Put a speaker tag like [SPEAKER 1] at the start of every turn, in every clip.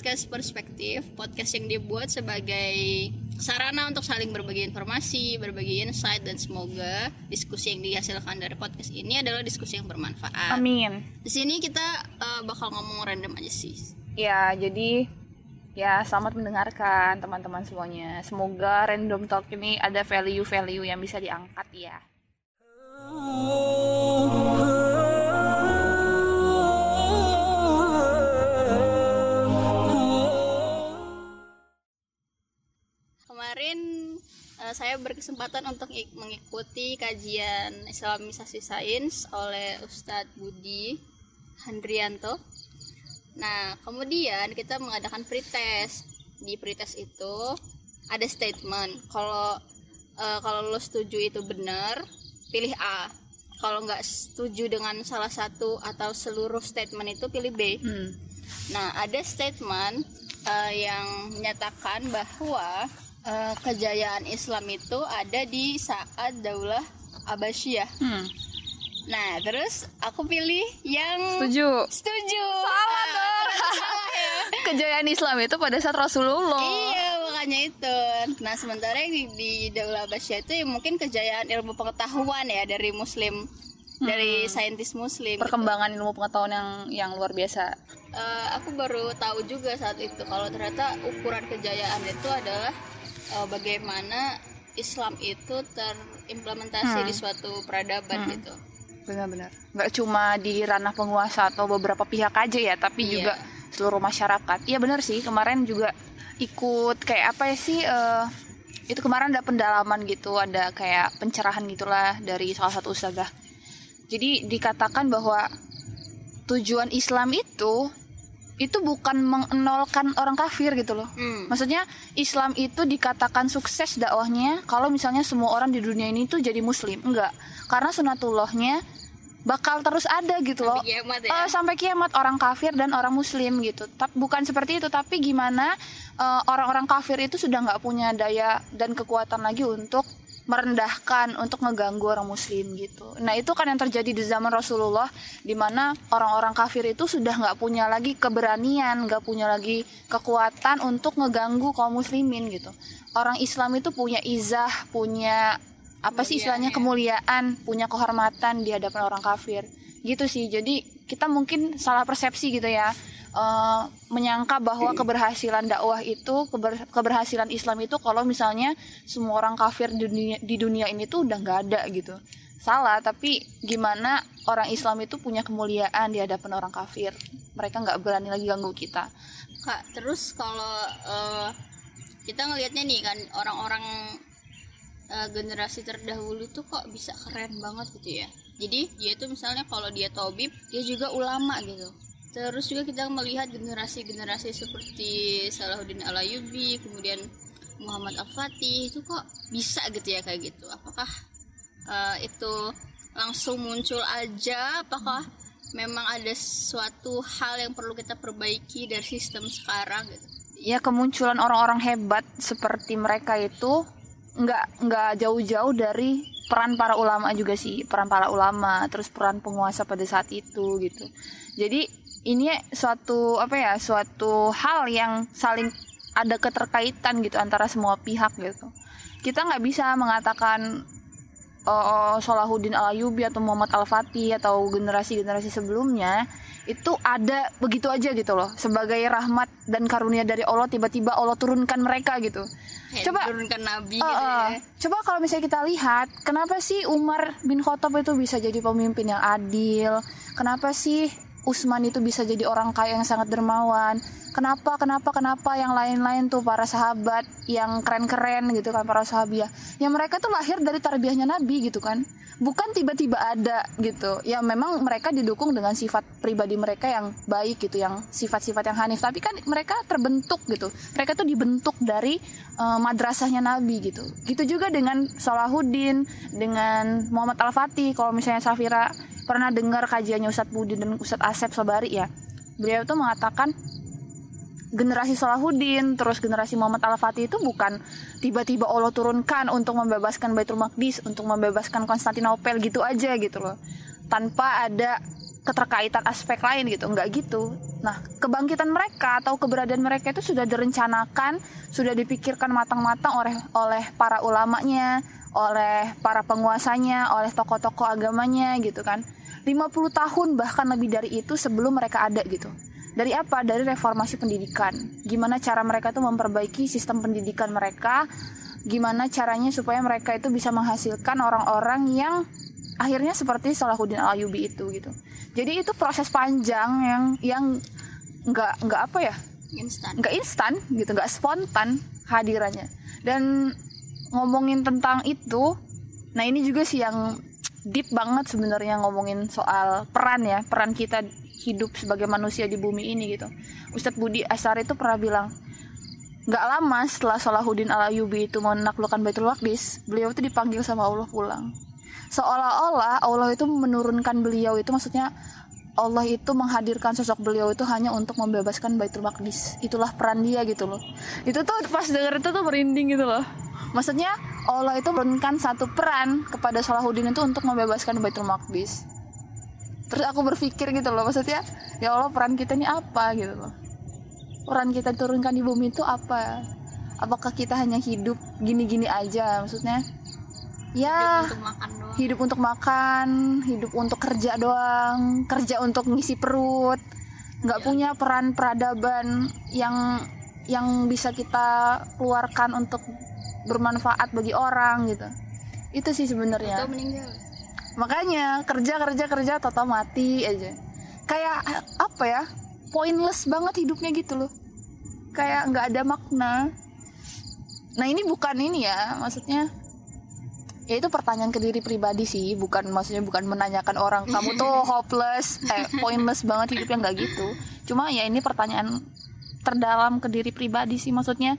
[SPEAKER 1] Podcast Perspektif, podcast yang dibuat sebagai sarana untuk saling berbagi informasi, berbagi insight, dan semoga diskusi yang dihasilkan dari podcast ini adalah diskusi yang bermanfaat.
[SPEAKER 2] Amin.
[SPEAKER 1] Di sini kita eh, bakal ngomong random aja sih.
[SPEAKER 2] Ya, jadi ya selamat mendengarkan teman-teman semuanya. Semoga random talk ini ada value-value yang bisa diangkat ya.
[SPEAKER 1] Kemarin eh, saya berkesempatan untuk ik- mengikuti kajian Islamisasi Sains oleh Ustadz Budi Handrianto. Nah, kemudian kita mengadakan pretest. Di pretest itu ada statement kalau eh, kalau lo setuju itu benar, pilih A. Kalau nggak setuju dengan salah satu atau seluruh statement itu pilih B.
[SPEAKER 2] Hmm.
[SPEAKER 1] Nah, ada statement eh, yang menyatakan bahwa eh, kejayaan Islam itu ada di saat Daulah Abbasiyah.
[SPEAKER 2] Hmm.
[SPEAKER 1] Nah, terus aku pilih yang
[SPEAKER 2] Setuju.
[SPEAKER 1] setuju.
[SPEAKER 2] Salah
[SPEAKER 1] Ah,
[SPEAKER 2] dong.
[SPEAKER 1] salah ya.
[SPEAKER 2] Kejayaan Islam itu pada saat Rasulullah.
[SPEAKER 1] Iya, makanya itu. Nah, sementara yang di, di Daulah Abbasiyah itu ya mungkin kejayaan ilmu pengetahuan ya dari muslim dari saintis muslim. gitu.
[SPEAKER 2] Perkembangan ilmu pengetahuan yang yang luar biasa.
[SPEAKER 1] Eh, aku baru tahu juga saat itu kalau ternyata ukuran kejayaan itu adalah eh, bagaimana Islam itu terimplementasi
[SPEAKER 2] Hmm.
[SPEAKER 1] di suatu peradaban gitu.
[SPEAKER 2] Benar-benar. Nggak cuma di ranah penguasa atau beberapa pihak aja ya, tapi
[SPEAKER 1] Iya.
[SPEAKER 2] juga seluruh masyarakat. Iya benar sih. Kemarin juga ikut kayak apa ya sih? eh, itu kemarin ada pendalaman gitu, ada kayak pencerahan gitulah dari salah satu ustazah. Jadi dikatakan bahwa tujuan Islam itu itu bukan mengenolkan orang kafir gitu loh.
[SPEAKER 1] Hmm.
[SPEAKER 2] Maksudnya Islam itu dikatakan sukses dakwahnya kalau misalnya semua orang di dunia ini tuh jadi muslim. Enggak. Karena sunatullahnya bakal terus ada gitu loh.
[SPEAKER 1] Sampai kiamat ya.
[SPEAKER 2] Eh, sampai kiamat orang kafir dan orang muslim gitu. Tapi bukan seperti itu, tapi gimana eh, orang-orang kafir itu sudah nggak punya daya dan kekuatan lagi untuk merendahkan, untuk ngeganggu orang muslim gitu. Nah itu kan yang terjadi di zaman Rasulullah, di mana orang-orang kafir itu sudah nggak punya lagi keberanian, nggak punya lagi kekuatan untuk ngeganggu kaum muslimin gitu. Orang Islam itu punya izah, punya apa sih istilahnya
[SPEAKER 1] ya.
[SPEAKER 2] kemuliaan, punya kehormatan di hadapan orang kafir. Gitu sih. Jadi kita mungkin salah persepsi gitu ya. Eh, menyangka bahwa keberhasilan dakwah itu keber- keberhasilan Islam itu kalau misalnya semua orang kafir di dunia, di dunia ini tuh udah nggak ada gitu salah tapi gimana orang Islam itu punya kemuliaan di hadapan orang kafir mereka nggak berani lagi ganggu kita
[SPEAKER 1] Kak, terus kalau eh, kita ngelihatnya nih kan orang-orang eh, generasi terdahulu tuh kok bisa keren banget gitu ya. Jadi dia tuh misalnya kalau dia tobib, dia juga ulama gitu. Terus juga kita melihat generasi-generasi seperti Salahuddin Alayubi, kemudian Muhammad Al-Fatih itu kok bisa gitu ya kayak gitu. Apakah eh, itu langsung muncul aja? Apakah memang ada suatu hal yang perlu kita perbaiki dari sistem sekarang gitu?
[SPEAKER 2] ya kemunculan orang-orang hebat seperti mereka itu nggak nggak jauh-jauh dari peran para ulama juga sih peran para ulama terus peran penguasa pada saat itu gitu jadi ini suatu apa ya suatu hal yang saling ada keterkaitan gitu antara semua pihak gitu. Kita nggak bisa mengatakan oh, Salahuddin Al-Ayyubi atau Muhammad Al-Fatih atau generasi-generasi sebelumnya itu ada begitu aja gitu loh sebagai rahmat dan karunia dari Allah tiba-tiba Allah turunkan mereka gitu.
[SPEAKER 1] Kayak
[SPEAKER 2] Coba-
[SPEAKER 1] turunkan nabi
[SPEAKER 2] Uh,
[SPEAKER 1] gitu
[SPEAKER 2] uh,
[SPEAKER 1] ya.
[SPEAKER 2] coba kalau misalnya kita lihat kenapa sih Umar bin Khattab itu bisa jadi pemimpin yang adil? Kenapa sih Usman itu bisa jadi orang kaya yang sangat dermawan. Kenapa kenapa kenapa yang lain-lain tuh para sahabat yang keren-keren gitu kan para sahabiah? Yang mereka tuh lahir dari tarbiyahnya Nabi gitu kan. Bukan tiba-tiba ada gitu. Ya memang mereka didukung dengan sifat pribadi mereka yang baik gitu yang sifat-sifat yang hanif. Tapi kan mereka terbentuk gitu. Mereka tuh dibentuk dari uh, madrasahnya Nabi gitu. Gitu juga dengan Salahuddin dengan Muhammad Al Fatih kalau misalnya Safira pernah dengar kajiannya Ustadz Budi dan Ustadz Asep Sobari ya beliau tuh mengatakan generasi Salahuddin terus generasi Muhammad Al-Fatih itu bukan tiba-tiba Allah turunkan untuk membebaskan Baitul Maqdis untuk membebaskan Konstantinopel gitu aja gitu loh. Tanpa ada keterkaitan aspek lain gitu nggak gitu nah kebangkitan mereka atau keberadaan mereka itu sudah direncanakan sudah dipikirkan matang-matang oleh oleh para ulamanya oleh para penguasanya oleh tokoh-tokoh agamanya gitu kan 50 tahun bahkan lebih dari itu sebelum mereka ada gitu dari apa? Dari reformasi pendidikan. Gimana cara mereka tuh memperbaiki sistem pendidikan mereka? Gimana caranya supaya mereka itu bisa menghasilkan orang-orang yang akhirnya seperti Salahuddin Al-Ayyubi itu gitu. Jadi itu proses panjang yang yang nggak nggak apa ya?
[SPEAKER 1] instan.
[SPEAKER 2] Nggak instan gitu, nggak spontan hadirannya. Dan ngomongin tentang itu, nah ini juga sih yang deep banget sebenarnya ngomongin soal peran ya, peran kita hidup sebagai manusia di bumi ini gitu Ustadz Budi Asari itu pernah bilang nggak lama setelah Salahuddin al Ayyubi itu menaklukkan Baitul Maqdis beliau itu dipanggil sama Allah pulang seolah-olah Allah itu menurunkan beliau itu maksudnya Allah itu menghadirkan sosok beliau itu hanya untuk membebaskan Baitul Maqdis. Itulah peran dia gitu loh. Itu tuh pas denger itu tuh merinding gitu loh. Maksudnya Allah itu menurunkan satu peran kepada Salahuddin itu untuk membebaskan Baitul Maqdis. Terus aku berpikir gitu loh maksudnya ya Allah peran kita ini apa? gitu loh. Peran kita turunkan di bumi itu apa? Apakah kita hanya hidup gini-gini aja? Maksudnya ya hidup untuk makan. Hidup untuk makan hidup untuk kerja doang kerja untuk ngisi perut. Nggak ya. punya peran peradaban yang yang bisa kita keluarkan untuk bermanfaat bagi orang gitu. Itu sih sebenarnya. Makanya kerja kerja kerja total mati aja. Kayak apa ya pointless banget hidupnya gitu loh. Kayak nggak ada makna. Nah ini bukan ini ya maksudnya ya itu pertanyaan ke diri pribadi sih bukan maksudnya bukan menanyakan orang kamu tuh hopeless eh pointless banget hidupnya nggak gitu cuma ya ini pertanyaan terdalam ke diri pribadi sih maksudnya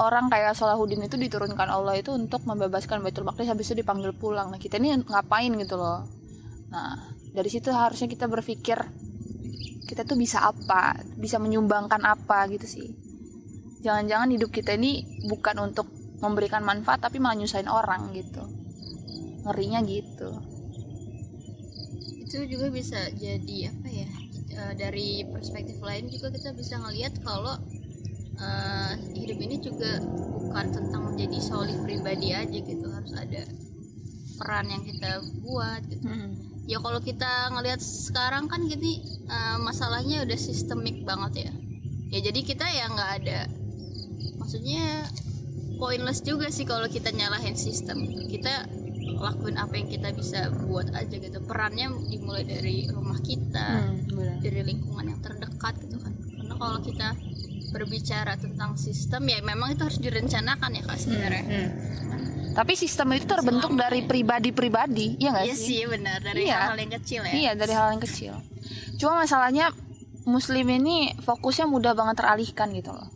[SPEAKER 2] orang kayak Salahuddin itu diturunkan Allah itu untuk membebaskan Baitul Maqdis habis itu dipanggil pulang. Nah, kita ini ngapain gitu loh. Nah, dari situ harusnya kita berpikir kita tuh bisa apa, bisa menyumbangkan apa gitu sih. Jangan-jangan hidup kita ini bukan untuk memberikan manfaat tapi malah nyusahin orang gitu. Ngerinya gitu.
[SPEAKER 1] Itu juga bisa jadi apa ya? Eh, dari perspektif lain juga kita bisa ngelihat kalau uh, hidup ini juga bukan tentang menjadi solid pribadi aja gitu harus ada peran yang kita buat gitu hmm. ya kalau kita ngelihat sekarang kan gini uh, masalahnya udah sistemik banget ya ya jadi kita ya nggak ada maksudnya pointless juga sih kalau kita nyalahin sistem gitu kita lakuin apa yang kita bisa buat aja gitu perannya dimulai dari rumah kita hmm, dari lingkungan yang terdekat gitu kan karena kalau kita berbicara tentang sistem ya memang itu harus direncanakan ya kak sebenarnya. Hmm, hmm.
[SPEAKER 2] Tapi sistem itu terbentuk Selama dari pribadi-pribadi, ya nggak
[SPEAKER 1] iya
[SPEAKER 2] sih?
[SPEAKER 1] Iya sih benar dari iya. hal-hal yang kecil ya.
[SPEAKER 2] Iya dari hal yang kecil. Cuma masalahnya Muslim ini fokusnya mudah banget teralihkan gitu loh.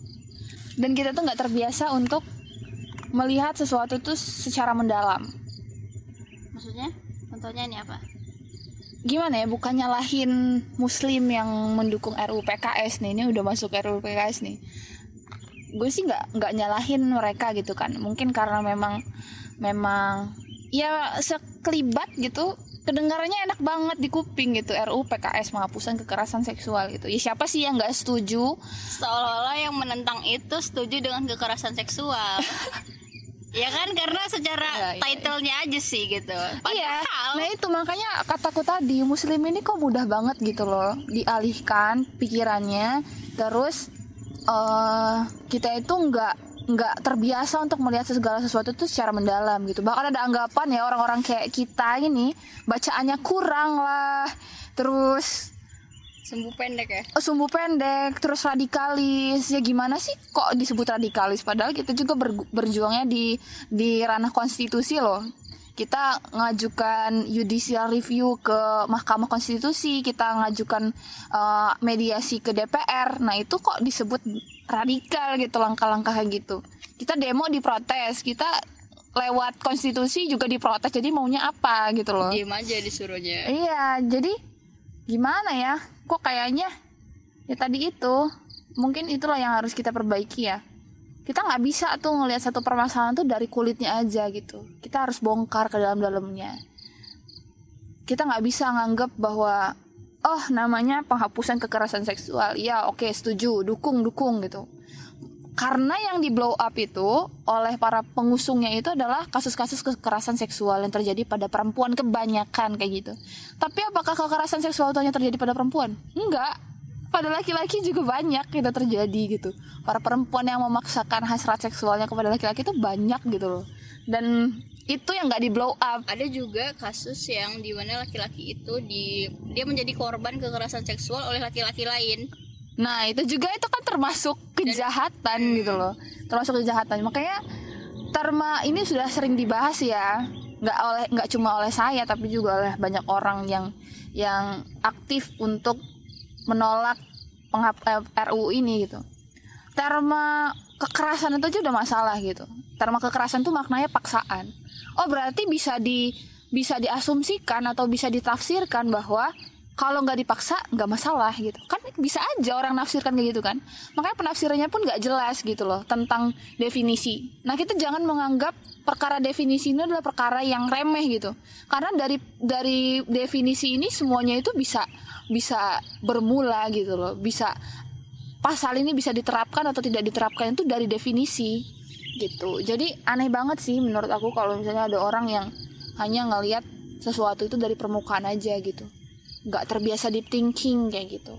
[SPEAKER 2] Dan kita tuh nggak terbiasa untuk melihat sesuatu itu secara mendalam.
[SPEAKER 1] Maksudnya? Contohnya ini apa?
[SPEAKER 2] gimana ya bukan nyalahin muslim yang mendukung RUU PKS nih ini udah masuk RUU PKS nih gue sih nggak nggak nyalahin mereka gitu kan mungkin karena memang memang ya sekelibat gitu kedengarannya enak banget di kuping gitu RUU PKS penghapusan kekerasan seksual gitu ya siapa sih yang nggak setuju
[SPEAKER 1] seolah-olah yang menentang itu setuju dengan kekerasan seksual Ya kan karena secara ya, ya, titlenya aja sih gitu.
[SPEAKER 2] Iya. Padahal, iya. Nah itu makanya kataku tadi muslim ini kok mudah banget gitu loh dialihkan pikirannya terus uh, kita itu nggak nggak terbiasa untuk melihat segala sesuatu itu secara mendalam gitu. Bahkan ada anggapan ya orang-orang kayak kita ini bacaannya kurang lah. Terus
[SPEAKER 1] Sembuh pendek ya.
[SPEAKER 2] oh, sumbu pendek terus radikalis. Ya gimana sih kok disebut radikalis? Padahal kita juga ber- berjuangnya di di ranah konstitusi loh. Kita ngajukan judicial review ke Mahkamah Konstitusi kita ngajukan eh, mediasi ke DPR nah itu kok disebut radikal gitu langkah-langkah gitu. Kita demo diprotes kita lewat konstitusi juga diprotes. Jadi maunya apa gitu loh.
[SPEAKER 1] Diem aja disuruhnya.
[SPEAKER 2] Iya, jadi gimana ya? Kok kayaknya ya tadi itu mungkin itulah yang harus kita perbaiki ya. Kita nggak bisa tuh ngelihat satu permasalahan tuh dari kulitnya aja gitu. Kita harus bongkar ke dalam-dalamnya. Kita nggak bisa nganggap bahwa oh namanya penghapusan kekerasan seksual. Ya oke setuju, dukung dukung gitu. Karena yang di blow up itu oleh para pengusungnya itu adalah kasus-kasus kekerasan seksual yang terjadi pada perempuan kebanyakan kayak gitu. Tapi apakah kekerasan seksual itu hanya terjadi pada perempuan? Enggak. Pada laki-laki juga banyak itu terjadi gitu. Para perempuan yang memaksakan hasrat seksualnya kepada laki-laki itu banyak gitu loh. Dan itu yang nggak di blow up.
[SPEAKER 1] Ada juga kasus yang di mana laki-laki itu di dia menjadi korban kekerasan seksual oleh laki-laki lain.
[SPEAKER 2] Nah itu juga itu kan termasuk kejahatan gitu loh, termasuk kejahatan. Makanya terma ini sudah sering dibahas ya, nggak oleh nggak cuma oleh saya tapi juga oleh banyak orang yang yang aktif untuk menolak penghap eh, RUU ini gitu. Terma kekerasan itu aja udah masalah gitu. Terma kekerasan tuh maknanya paksaan. Oh berarti bisa di bisa diasumsikan atau bisa ditafsirkan bahwa kalau nggak dipaksa nggak masalah gitu. Kan bisa aja orang nafsirkan kayak gitu kan. Makanya penafsirannya pun nggak jelas gitu loh tentang definisi. Nah kita jangan menganggap perkara definisi ini adalah perkara yang remeh gitu. Karena dari dari definisi ini semuanya itu bisa bisa bermula gitu loh. Bisa pasal ini bisa diterapkan atau tidak diterapkan itu dari definisi gitu. Jadi aneh banget sih menurut aku kalau misalnya ada orang yang hanya ngelihat sesuatu itu dari permukaan aja gitu nggak terbiasa deep thinking kayak gitu.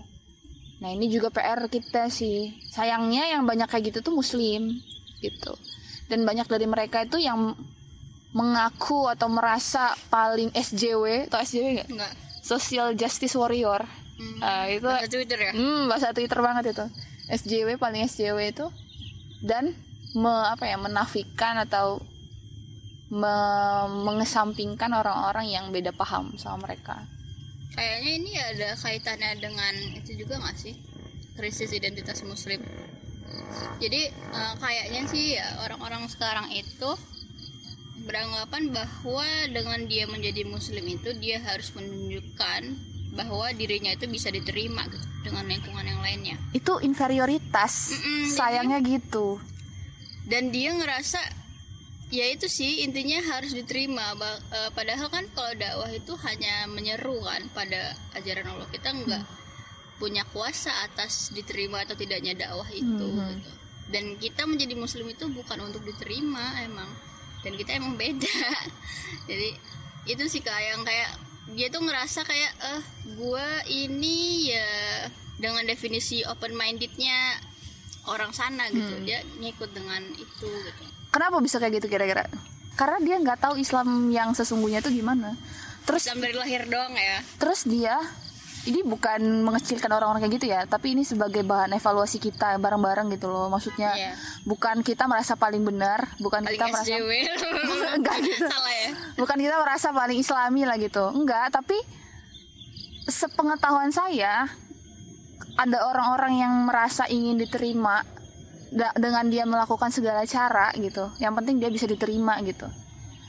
[SPEAKER 2] Nah ini juga PR kita sih. Sayangnya yang banyak kayak gitu tuh muslim gitu. Dan banyak dari mereka itu yang mengaku atau merasa paling SJW atau SJW nggak?
[SPEAKER 1] Enggak.
[SPEAKER 2] Social Justice Warrior.
[SPEAKER 1] Hmm.
[SPEAKER 2] Ah, itu
[SPEAKER 1] Bahasa Twitter ya.
[SPEAKER 2] hmm, bahasa Twitter banget itu. SJW paling SJW itu dan me, apa ya menafikan atau me- mengesampingkan orang-orang yang beda paham sama mereka.
[SPEAKER 1] Kayaknya ini ada kaitannya dengan itu juga nggak sih? Krisis identitas muslim. Jadi eh, kayaknya sih ya orang-orang sekarang itu beranggapan bahwa dengan dia menjadi muslim itu dia harus menunjukkan bahwa dirinya itu bisa diterima gitu dengan lingkungan yang lainnya.
[SPEAKER 2] Itu inferioritas.
[SPEAKER 1] Mm-mm,
[SPEAKER 2] Sayangnya gitu.
[SPEAKER 1] dan dia ngerasa ya itu sih intinya harus diterima eh, padahal kan kalau dakwah itu hanya menyeru kan pada ajaran Allah. Kita nggak punya kuasa atas diterima atau tidaknya dakwah itu
[SPEAKER 2] Mhm.
[SPEAKER 1] gitu. dan kita menjadi muslim itu bukan untuk diterima emang. Dan kita emang beda. Jadi itu sih kayak yang kayak dia tuh ngerasa kayak eh gue ini ya dengan definisi open mindednya orang sana gitu. Dia ngikut dengan itu gitu
[SPEAKER 2] Kenapa bisa kayak gitu kira-kira? Karena dia nggak tahu Islam yang sesungguhnya itu gimana. Terus
[SPEAKER 1] Islam dari lahir doang ya
[SPEAKER 2] terus dia ini bukan mengecilkan orang-orang kayak gitu ya, tapi ini sebagai bahan evaluasi kita bareng-bareng gitu loh. Maksudnya
[SPEAKER 1] Iya.
[SPEAKER 2] bukan kita merasa paling benar, bukan
[SPEAKER 1] paling
[SPEAKER 2] kita merasa enggak gitu.
[SPEAKER 1] salah ya
[SPEAKER 2] bukan kita merasa paling islami lah gitu enggak tapi sepengetahuan saya ada orang-orang yang merasa ingin diterima dengan dia melakukan segala cara gitu. Yang penting dia bisa diterima gitu.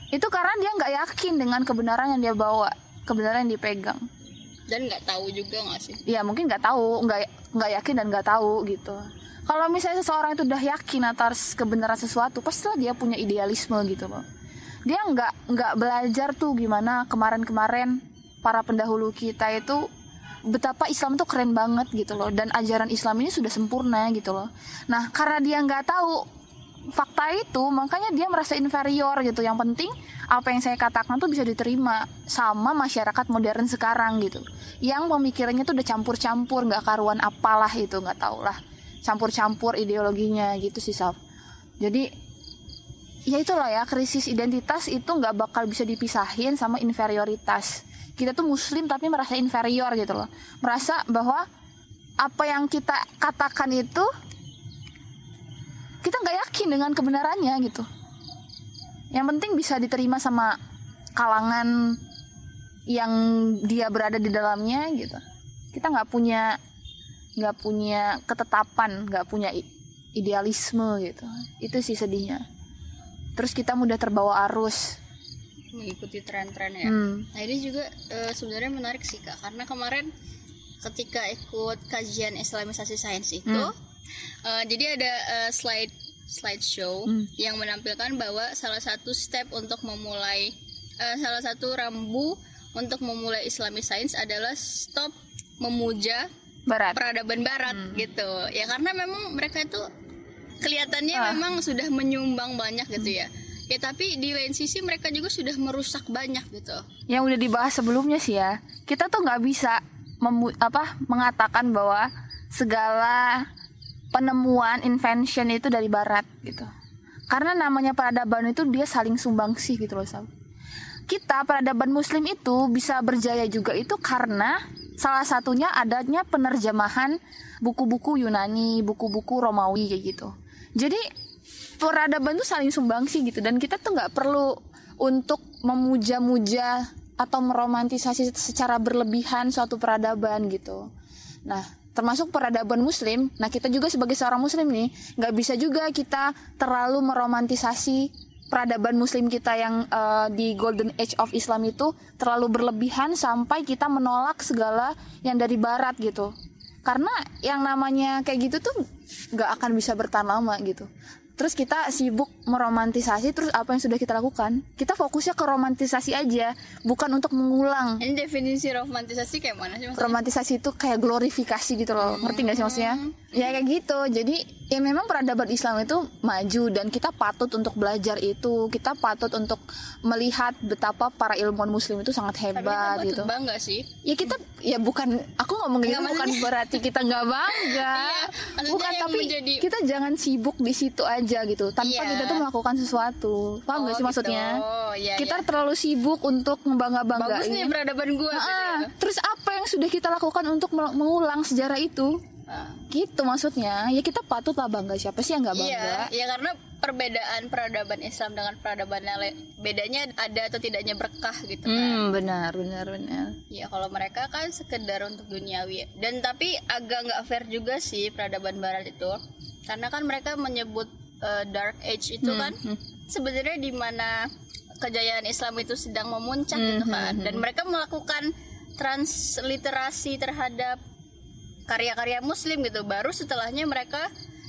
[SPEAKER 2] Itu karena dia nggak yakin dengan kebenaran yang dia bawa kebenaran yang dipegang.
[SPEAKER 1] Dan nggak tahu juga nggak sih?
[SPEAKER 2] Ya mungkin nggak tahu nggak nggak yakin dan nggak tahu gitu. Kalau misalnya seseorang itu udah yakin atas kebenaran sesuatu pastilah dia punya idealisme gitu loh. Dia nggak nggak belajar tuh gimana kemarin-kemarin para pendahulu kita itu betapa Islam tuh keren banget gitu loh. Dan ajaran Islam ini sudah sempurna gitu loh. Nah karena dia nggak tahu fakta itu makanya dia merasa inferior gitu. Yang penting apa yang saya katakan tuh bisa diterima sama masyarakat modern sekarang gitu. Yang pemikirannya tuh udah campur-campur nggak karuan apalah itu nggak tau lah. Campur-campur ideologinya gitu sih Saf. Jadi ya itulah ya krisis identitas itu nggak bakal bisa dipisahin sama inferioritas kita tuh muslim tapi merasa inferior gitu loh. Merasa bahwa apa yang kita katakan itu kita nggak yakin dengan kebenarannya gitu. Yang penting bisa diterima sama kalangan yang dia berada di dalamnya gitu. Kita nggak punya nggak punya ketetapan nggak punya idealisme gitu. Itu sih sedihnya. Terus kita mudah terbawa arus
[SPEAKER 1] mengikuti tren-tren ya.
[SPEAKER 2] Hmm.
[SPEAKER 1] Nah ini juga uh, sebenarnya menarik sih kak, karena kemarin ketika ikut kajian Islamisasi sains itu, hmm. uh, jadi ada uh, slide slideshow hmm. yang menampilkan bahwa salah satu step untuk memulai uh, salah satu rambu untuk memulai Islamic Science adalah stop memuja
[SPEAKER 2] barat.
[SPEAKER 1] peradaban barat hmm. gitu. Ya karena memang mereka itu kelihatannya ah. memang sudah menyumbang banyak gitu ya ya tapi di lain sisi mereka juga sudah merusak banyak gitu.
[SPEAKER 2] Yang udah dibahas sebelumnya sih ya kita tuh nggak bisa apa mengatakan bahwa segala penemuan invention itu dari barat gitu. Karena namanya peradaban itu dia saling sumbangsi gitu loh Sam. kita peradaban muslim itu bisa berjaya juga itu karena salah satunya adanya penerjemahan buku-buku Yunani buku-buku Romawi kayak gitu. Jadi peradaban tuh saling sumbangsi gitu dan kita tuh nggak perlu untuk memuja-muja atau meromantisasi secara berlebihan suatu peradaban gitu. Nah, termasuk peradaban muslim. Nah, kita juga sebagai seorang muslim nih, nggak bisa juga kita terlalu meromantisasi peradaban muslim kita yang uh, di golden age of Islam itu terlalu berlebihan sampai kita menolak segala yang dari barat gitu. Karena yang namanya kayak gitu tuh nggak akan bisa bertahan lama gitu terus kita sibuk meromantisasi terus apa yang sudah kita lakukan? Kita fokusnya ke romantisasi aja bukan untuk mengulang.
[SPEAKER 1] Ini definisi romantisasi kayak mana sih
[SPEAKER 2] maksudnya? romantisasi itu kayak glorifikasi gitu loh. Hmm. ngerti gak sih maksudnya? Ya kayak gitu. Jadi ya memang peradaban Islam itu maju dan kita patut untuk belajar itu. Kita patut untuk melihat betapa para ilmuwan muslim itu sangat hebat Tapi
[SPEAKER 1] gitu. bangga sih.
[SPEAKER 2] Ya kita ya bukan aku ngomong gitu bukan berarti kita nggak bangga. Iya, bukan tapi menjadi... kita jangan sibuk di situ aja gitu. Tanpa yeah. kita tuh melakukan sesuatu. Paham oh, gak sih gitu. maksudnya? Oh, yeah, kita yeah. terlalu sibuk untuk membangga banggain
[SPEAKER 1] bagus nih peradaban gue
[SPEAKER 2] nah, terus apa yang sudah kita lakukan untuk mengulang sejarah itu uh. gitu maksudnya ya kita patut lah bangga siapa sih yang nggak bangga
[SPEAKER 1] iya, ya karena perbedaan peradaban Islam dengan peradaban lain bedanya ada atau tidaknya berkah gitu kan
[SPEAKER 2] hmm, benar benar benar
[SPEAKER 1] ya kalau mereka kan sekedar untuk duniawi dan tapi agak nggak fair juga sih peradaban barat itu karena kan mereka menyebut uh, dark age itu hmm. kan hmm. sebenarnya di mana kejayaan Islam itu sedang memuncak hmm. gitu hmm, kan dan hmm. mereka melakukan transliterasi terhadap karya-karya muslim gitu baru setelahnya mereka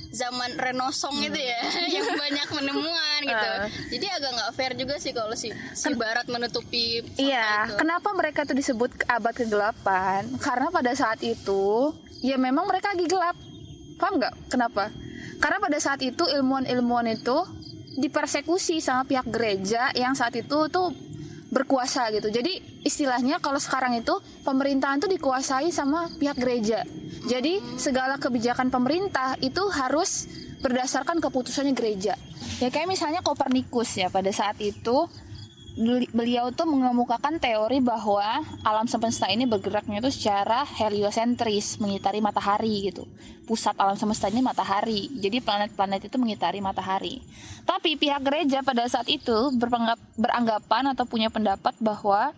[SPEAKER 1] zaman renosong hmm. gitu ya yang banyak penemuan gitu uh. jadi agak nggak fair juga sih kalau si si barat menutupi
[SPEAKER 2] iya itu. kenapa mereka tuh disebut abad ke-8 karena pada saat itu ya memang mereka lagi gelap paham nggak kenapa karena pada saat itu ilmuwan-ilmuwan itu dipersekusi sama pihak gereja yang saat itu tuh berkuasa gitu. Jadi istilahnya kalau sekarang itu pemerintahan itu dikuasai sama pihak gereja. Jadi segala kebijakan pemerintah itu harus berdasarkan keputusannya gereja. Ya kayak misalnya Kopernikus ya pada saat itu beliau tuh mengemukakan teori bahwa alam semesta ini bergeraknya itu secara heliosentris mengitari matahari gitu. Pusat alam semesta ini matahari. Jadi planet-planet itu mengitari matahari. Tapi pihak gereja pada saat itu beranggapan atau punya pendapat bahwa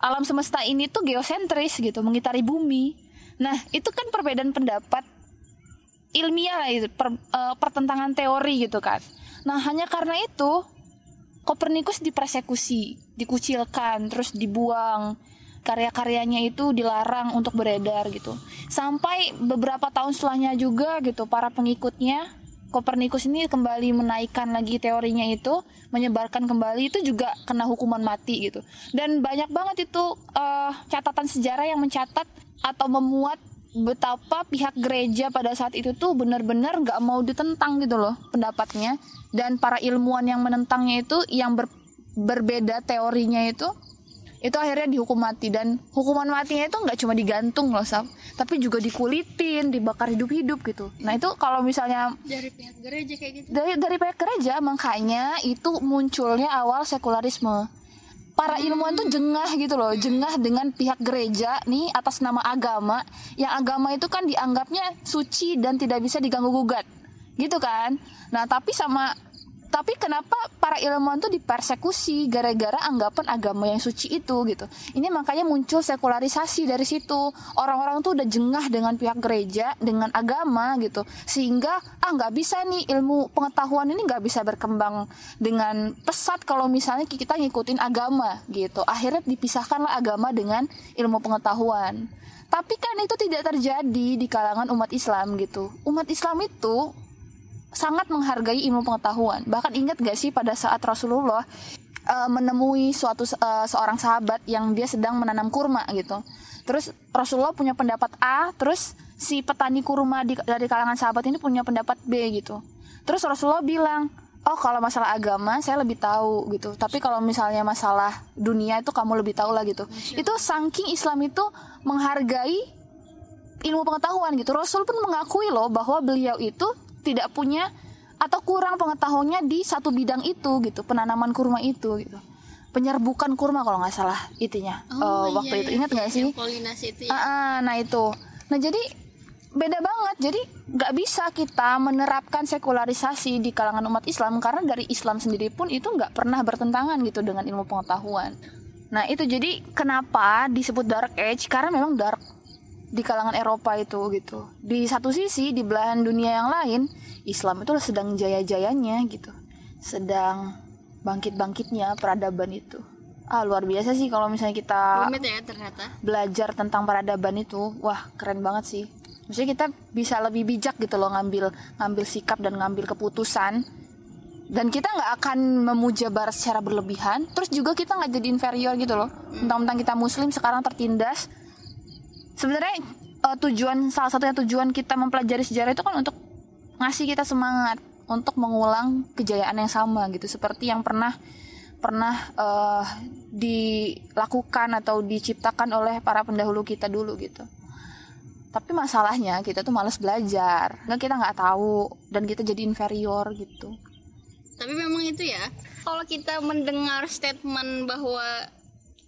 [SPEAKER 2] alam semesta ini tuh geosentris gitu mengitari bumi. Nah itu kan perbedaan pendapat ilmiah per, uh, pertentangan teori gitu kan. Nah hanya karena itu Kopernikus dipersekusi, dikucilkan, terus dibuang. Karya-karyanya itu dilarang untuk beredar gitu. Sampai beberapa tahun setelahnya juga gitu, para pengikutnya Kopernikus ini kembali menaikkan lagi teorinya itu, menyebarkan kembali itu juga kena hukuman mati gitu. Dan banyak banget itu uh, catatan sejarah yang mencatat atau memuat betapa pihak gereja pada saat itu tuh benar-benar nggak mau ditentang gitu loh pendapatnya. Dan para ilmuwan yang menentangnya itu yang ber, berbeda teorinya itu itu akhirnya dihukum mati. Dan hukuman matinya itu nggak cuma digantung loh Sam tapi juga dikulitin dibakar hidup-hidup gitu. Nah itu kalau misalnya
[SPEAKER 1] dari pihak gereja kayak gitu?
[SPEAKER 2] Dari dari pihak gereja makanya itu munculnya awal sekularisme para ilmuwan tuh jengah gitu loh, jengah dengan pihak gereja nih atas nama agama. Yang agama itu kan dianggapnya suci dan tidak bisa diganggu gugat. Gitu kan? Nah, tapi sama tapi kenapa para ilmuwan tuh dipersekusi gara-gara anggapan agama yang suci itu gitu? Ini makanya muncul sekularisasi dari situ. Orang-orang tuh udah jengah dengan pihak gereja dengan agama gitu. Sehingga ah nggak bisa nih ilmu pengetahuan ini nggak bisa berkembang dengan pesat kalau misalnya kita ngikutin agama gitu. Akhirnya dipisahkanlah agama dengan ilmu pengetahuan. Tapi kan itu tidak terjadi di kalangan umat Islam gitu. Umat Islam itu sangat menghargai ilmu pengetahuan. Bahkan ingat gak sih pada saat Rasulullah uh, menemui suatu uh, seorang sahabat yang dia sedang menanam kurma gitu. Terus Rasulullah punya pendapat A, terus si petani kurma di, dari kalangan sahabat ini punya pendapat B gitu. Terus Rasulullah bilang, "Oh, kalau masalah agama saya lebih tahu gitu. Tapi kalau misalnya masalah dunia itu kamu lebih tahu lah gitu." Itu saking Islam itu menghargai ilmu pengetahuan gitu. Rasul pun mengakui loh bahwa beliau itu tidak punya atau kurang pengetahuannya di satu bidang itu gitu penanaman kurma itu gitu. Penyerbukan kurma kalau nggak salah itunya
[SPEAKER 1] Oh,
[SPEAKER 2] uh,
[SPEAKER 1] iya,
[SPEAKER 2] waktu
[SPEAKER 1] iya,
[SPEAKER 2] itu ingat nggak
[SPEAKER 1] yang
[SPEAKER 2] sih
[SPEAKER 1] polinasi itu ya.
[SPEAKER 2] Ah, ah, nah itu. Nah jadi beda banget. Jadi nggak bisa kita menerapkan sekularisasi di kalangan umat Islam karena dari Islam sendiri pun itu nggak pernah bertentangan gitu dengan ilmu pengetahuan. Nah itu jadi kenapa disebut dark age? Karena memang dark di kalangan Eropa itu gitu. Di satu sisi di belahan dunia yang lain Islam itu sedang jaya-jayanya gitu. Sedang bangkit-bangkitnya peradaban itu. Ah luar biasa sih kalau misalnya kita
[SPEAKER 1] rumit ya ternyata
[SPEAKER 2] belajar tentang peradaban itu. Wah, keren banget sih. Maksudnya kita bisa lebih bijak gitu loh ngambil ngambil sikap dan ngambil keputusan dan kita nggak akan memuja barat secara berlebihan terus juga kita nggak jadi inferior gitu loh tentang-tentang kita muslim sekarang tertindas sebenarnya uh, tujuan salah satunya tujuan kita mempelajari sejarah itu kan untuk ngasih kita semangat untuk mengulang kejayaan yang sama gitu. Seperti yang pernah pernah uh, dilakukan atau diciptakan oleh para pendahulu kita dulu gitu. Tapi masalahnya kita tuh males belajar. Nggak kita nggak tahu dan kita jadi inferior gitu.
[SPEAKER 1] Tapi memang itu ya kalau kita mendengar statement bahwa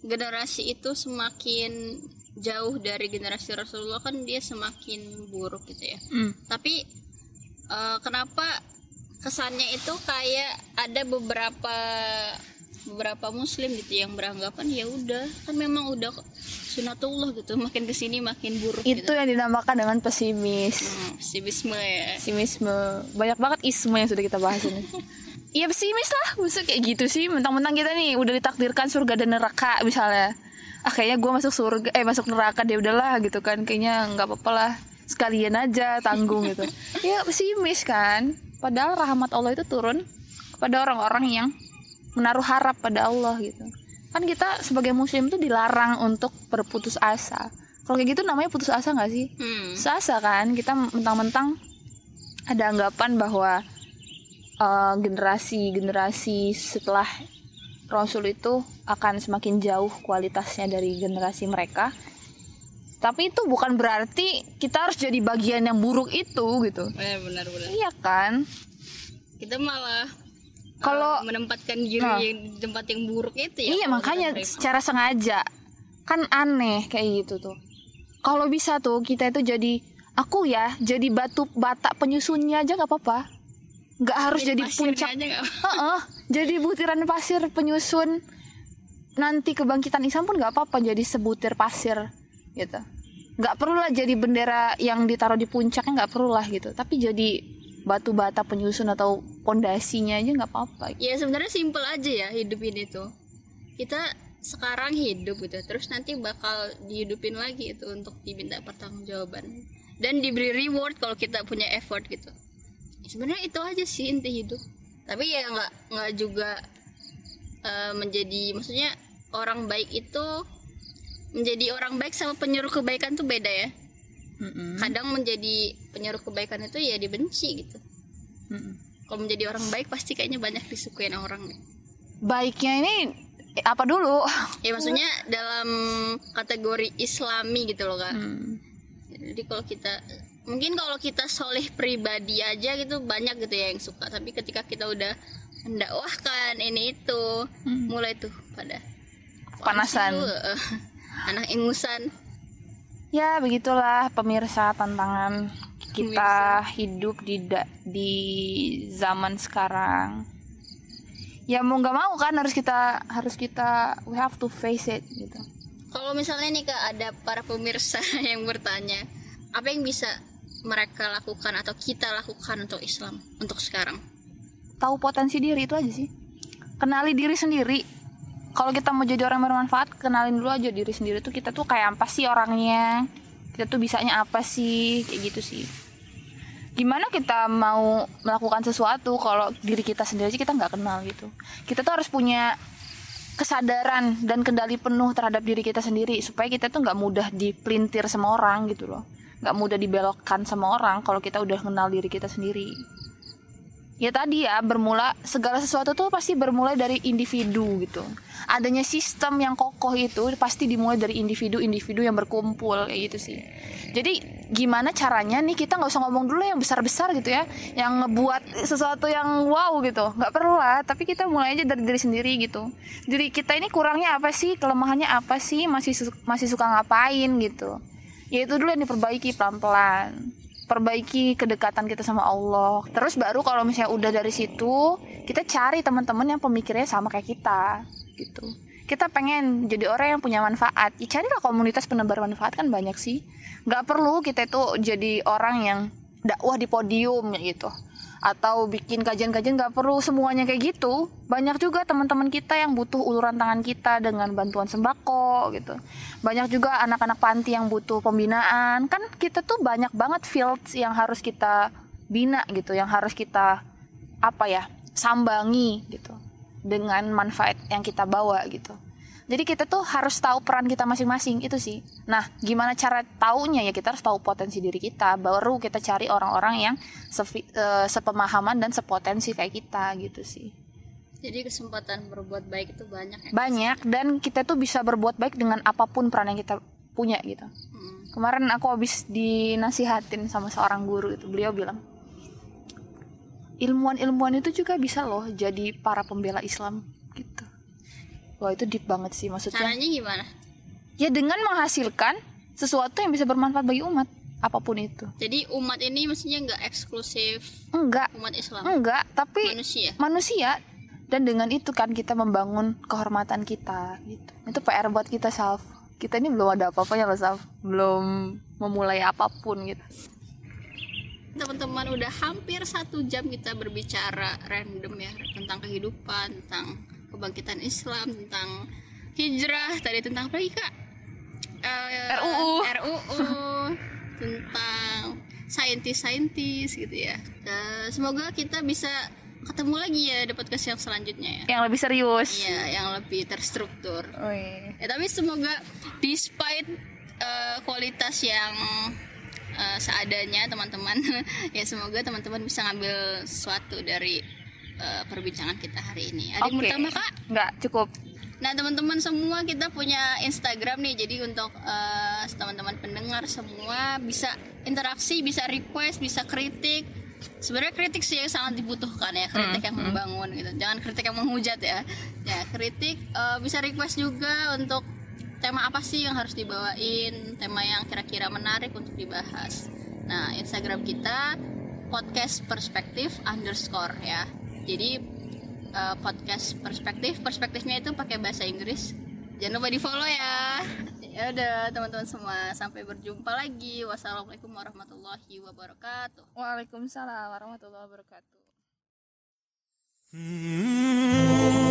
[SPEAKER 1] generasi itu semakin jauh dari generasi Rasulullah kan dia semakin buruk gitu ya. Tapi eh, kenapa kesannya itu kayak ada beberapa beberapa muslim gitu yang beranggapan ya udah kan memang udah sunatullah gitu makin ke sini makin buruk
[SPEAKER 2] itu
[SPEAKER 1] gitu.
[SPEAKER 2] yang dinamakan dengan pesimis.
[SPEAKER 1] Hmm, pesimisme ya.
[SPEAKER 2] Pesimisme. Banyak banget isme yang sudah kita bahas ini. Iya pesimis lah, maksudnya kayak gitu sih. Mentang-mentang kita nih udah ditakdirkan surga dan neraka misalnya. Ah kayaknya gue masuk surga, eh masuk neraka deh udahlah gitu kan. Kayaknya nggak apa-apa lah, sekalian aja tanggung gitu. Iya pesimis kan. Padahal rahmat Allah itu turun kepada orang-orang yang menaruh harap pada Allah gitu. Kan kita sebagai muslim tuh dilarang untuk berputus asa. Kalau kayak gitu namanya putus asa nggak sih?
[SPEAKER 1] hmm.
[SPEAKER 2] Asa kan kita mentang-mentang ada anggapan bahwa eh, generasi-generasi setelah Rasul itu akan semakin jauh kualitasnya dari generasi mereka. Tapi itu bukan berarti kita harus jadi bagian yang buruk itu gitu.
[SPEAKER 1] Eh, benar benar
[SPEAKER 2] Iya kan?
[SPEAKER 1] kita malah
[SPEAKER 2] Kalau-
[SPEAKER 1] eh, menempatkan diri
[SPEAKER 2] Nah.
[SPEAKER 1] yang di tempat yang buruk itu ya
[SPEAKER 2] iya makanya secara sengaja kan aneh kayak gitu tuh. Kalau bisa tuh kita itu jadi aku ya jadi batu bata penyusunnya aja nggak apa-apa. Nggak harus jadi
[SPEAKER 1] pasirnya
[SPEAKER 2] puncak.
[SPEAKER 1] aja nggak?
[SPEAKER 2] Heeh, jadi butiran pasir penyusun nanti kebangkitan Islam pun nggak apa-apa jadi sebutir pasir gitu. Nggak perlu lah jadi bendera yang ditaruh di puncaknya nggak perlu lah gitu. Tapi jadi batu bata penyusun atau pondasinya aja nggak apa-apa.
[SPEAKER 1] Ya sebenarnya simpel aja ya hidup ini tuh kita sekarang hidup gitu. Terus nanti bakal dihidupin lagi itu untuk diminta pertanggungjawaban. Dan diberi reward kalau kita punya effort gitu sebenarnya itu aja sih inti hidup. Tapi ya nggak nggak juga eh, menjadi maksudnya orang baik itu menjadi orang baik sama penyuruh kebaikan tuh beda ya.
[SPEAKER 2] Mm-mm.
[SPEAKER 1] kadang menjadi penyuruh kebaikan itu ya dibenci gitu. Kalau menjadi orang baik pasti kayaknya banyak disukain orang
[SPEAKER 2] baiknya ini eh, apa dulu?
[SPEAKER 1] Ya maksudnya dalam kategori islami gitu loh kak.
[SPEAKER 2] Hmm.
[SPEAKER 1] jadi kalau kita mungkin kalau kita soleh pribadi aja gitu banyak gitu ya yang suka. Tapi ketika kita udah mendakwahkan ini itu
[SPEAKER 2] Hmm.
[SPEAKER 1] mulai tuh pada
[SPEAKER 2] panasan
[SPEAKER 1] lu? Eh, anak ingusan.
[SPEAKER 2] Ya begitulah pemirsa tantangan kita hidup di da- di zaman sekarang. Ya mau nggak mau kan harus kita harus kita we have to face it gitu.
[SPEAKER 1] Kalau misalnya nih kak ada para pemirsa yang bertanya apa yang bisa mereka lakukan atau kita lakukan untuk Islam untuk sekarang?
[SPEAKER 2] Tahu potensi diri itu aja sih. Kenali diri sendiri. Kalau kita mau jadi orang bermanfaat kenalin dulu aja diri sendiri tuh kita tuh kayak apa sih orangnya? Kita tuh bisanya apa sih? Kayak gitu sih. Gimana kita mau melakukan sesuatu kalau diri kita sendiri aja kita nggak kenal gitu? Kita tuh harus punya kesadaran dan kendali penuh terhadap diri kita sendiri supaya kita tuh nggak mudah dipelintir sama orang gitu loh nggak mudah dibelokkan sama orang kalau kita udah kenal diri kita sendiri. Ya tadi ya bermula segala sesuatu tuh pasti bermulai dari individu gitu. Adanya sistem yang kokoh itu pasti dimulai dari individu-individu yang berkumpul kayak gitu sih. Jadi gimana caranya nih kita nggak usah ngomong dulu yang besar-besar gitu ya. Yang ngebuat sesuatu yang wow gitu. Nggak perlu lah tapi kita mulai aja dari diri sendiri gitu. Diri kita ini kurangnya apa sih? Kelemahannya apa sih? Masih su- masih suka ngapain gitu ya itu dulu yang diperbaiki pelan-pelan. Perbaiki kedekatan kita sama Allah. Terus baru kalau misalnya udah dari situ kita cari teman-teman yang pemikirnya sama kayak kita gitu. Kita pengen jadi orang yang punya manfaat. Ya carilah komunitas penebar manfaat kan banyak sih. Nggak perlu kita itu jadi orang yang dakwah di podium gitu atau bikin kajian-kajian nggak perlu semuanya kayak gitu. Banyak juga teman-teman kita yang butuh uluran tangan kita dengan bantuan sembako gitu. Banyak juga anak-anak panti yang butuh pembinaan. Kan kita tuh banyak banget fields yang harus kita bina gitu yang harus kita apa ya sambangi gitu. Dengan manfaat yang kita bawa gitu jadi kita tuh harus tahu peran kita masing-masing itu sih. Nah, gimana cara taunya ya kita harus tahu potensi diri kita. Baru kita cari orang-orang yang sefi- eh, sepemahaman dan sepotensi kayak kita gitu sih.
[SPEAKER 1] jadi kesempatan berbuat baik itu banyak ya
[SPEAKER 2] Banyak dan kita tuh bisa berbuat baik dengan apa pun peran yang kita punya gitu.
[SPEAKER 1] Hmm.
[SPEAKER 2] Kemarin aku habis dinasihatin sama seorang guru itu. Beliau bilang, ilmuwan-ilmuwan itu juga bisa loh jadi para pembela Islam gitu. Wah itu deep banget sih maksudnya.
[SPEAKER 1] caranya gimana?
[SPEAKER 2] Ya dengan menghasilkan sesuatu yang bisa bermanfaat bagi umat apa pun itu.
[SPEAKER 1] Jadi umat ini mestinya nggak eksklusif
[SPEAKER 2] enggak.
[SPEAKER 1] umat Islam?
[SPEAKER 2] Enggak tapi
[SPEAKER 1] manusia?
[SPEAKER 2] manusia. Dan dengan itu kan kita membangun kehormatan kita gitu. Itu PR buat kita Salf kita ini belum ada apa-apanya loh Salf belum memulai apa pun gitu.
[SPEAKER 1] Teman-teman udah hampir satu jam kita berbicara random ya tentang kehidupan tentang kebangkitan Islam tentang hijrah tadi tentang apa lagi kak? Eh,
[SPEAKER 2] RUU.
[SPEAKER 1] RUU tentang saintis-saintis gitu ya. Eh, semoga kita bisa ketemu lagi ya di podcast yang selanjutnya ya.
[SPEAKER 2] Yang lebih serius.
[SPEAKER 1] Iya, yang lebih terstruktur.
[SPEAKER 2] Oh, iya.
[SPEAKER 1] Ya, tapi semoga despite eh, kualitas yang eh, seadanya teman-teman, ya semoga teman-teman bisa ngambil sesuatu dari eh, perbincangan kita hari ini. Ada yang
[SPEAKER 2] Oke.
[SPEAKER 1] bertambah kak?
[SPEAKER 2] Enggak, cukup.
[SPEAKER 1] Nah teman-teman semua kita punya Instagram nih, jadi untuk eh, teman-teman pendengar semua bisa interaksi, bisa request, bisa kritik. Sebenarnya kritik sih yang sangat dibutuhkan ya, kritik yang membangun gitu. Jangan kritik yang menghujat ya. Ya kritik eh, bisa request juga untuk tema apa sih yang harus dibawain, tema yang kira-kira menarik untuk dibahas. Nah Instagram kita podcast perspektif underscore ya. Jadi uh, podcast perspektif perspektifnya itu pakai bahasa Inggris. Jangan lupa di follow ya. Ya udah teman-teman semua. Sampai berjumpa lagi. Wassalamualaikum warahmatullahi wabarakatuh.
[SPEAKER 2] Waalaikumsalam warahmatullahi wabarakatuh.
[SPEAKER 3] Mm-hmm.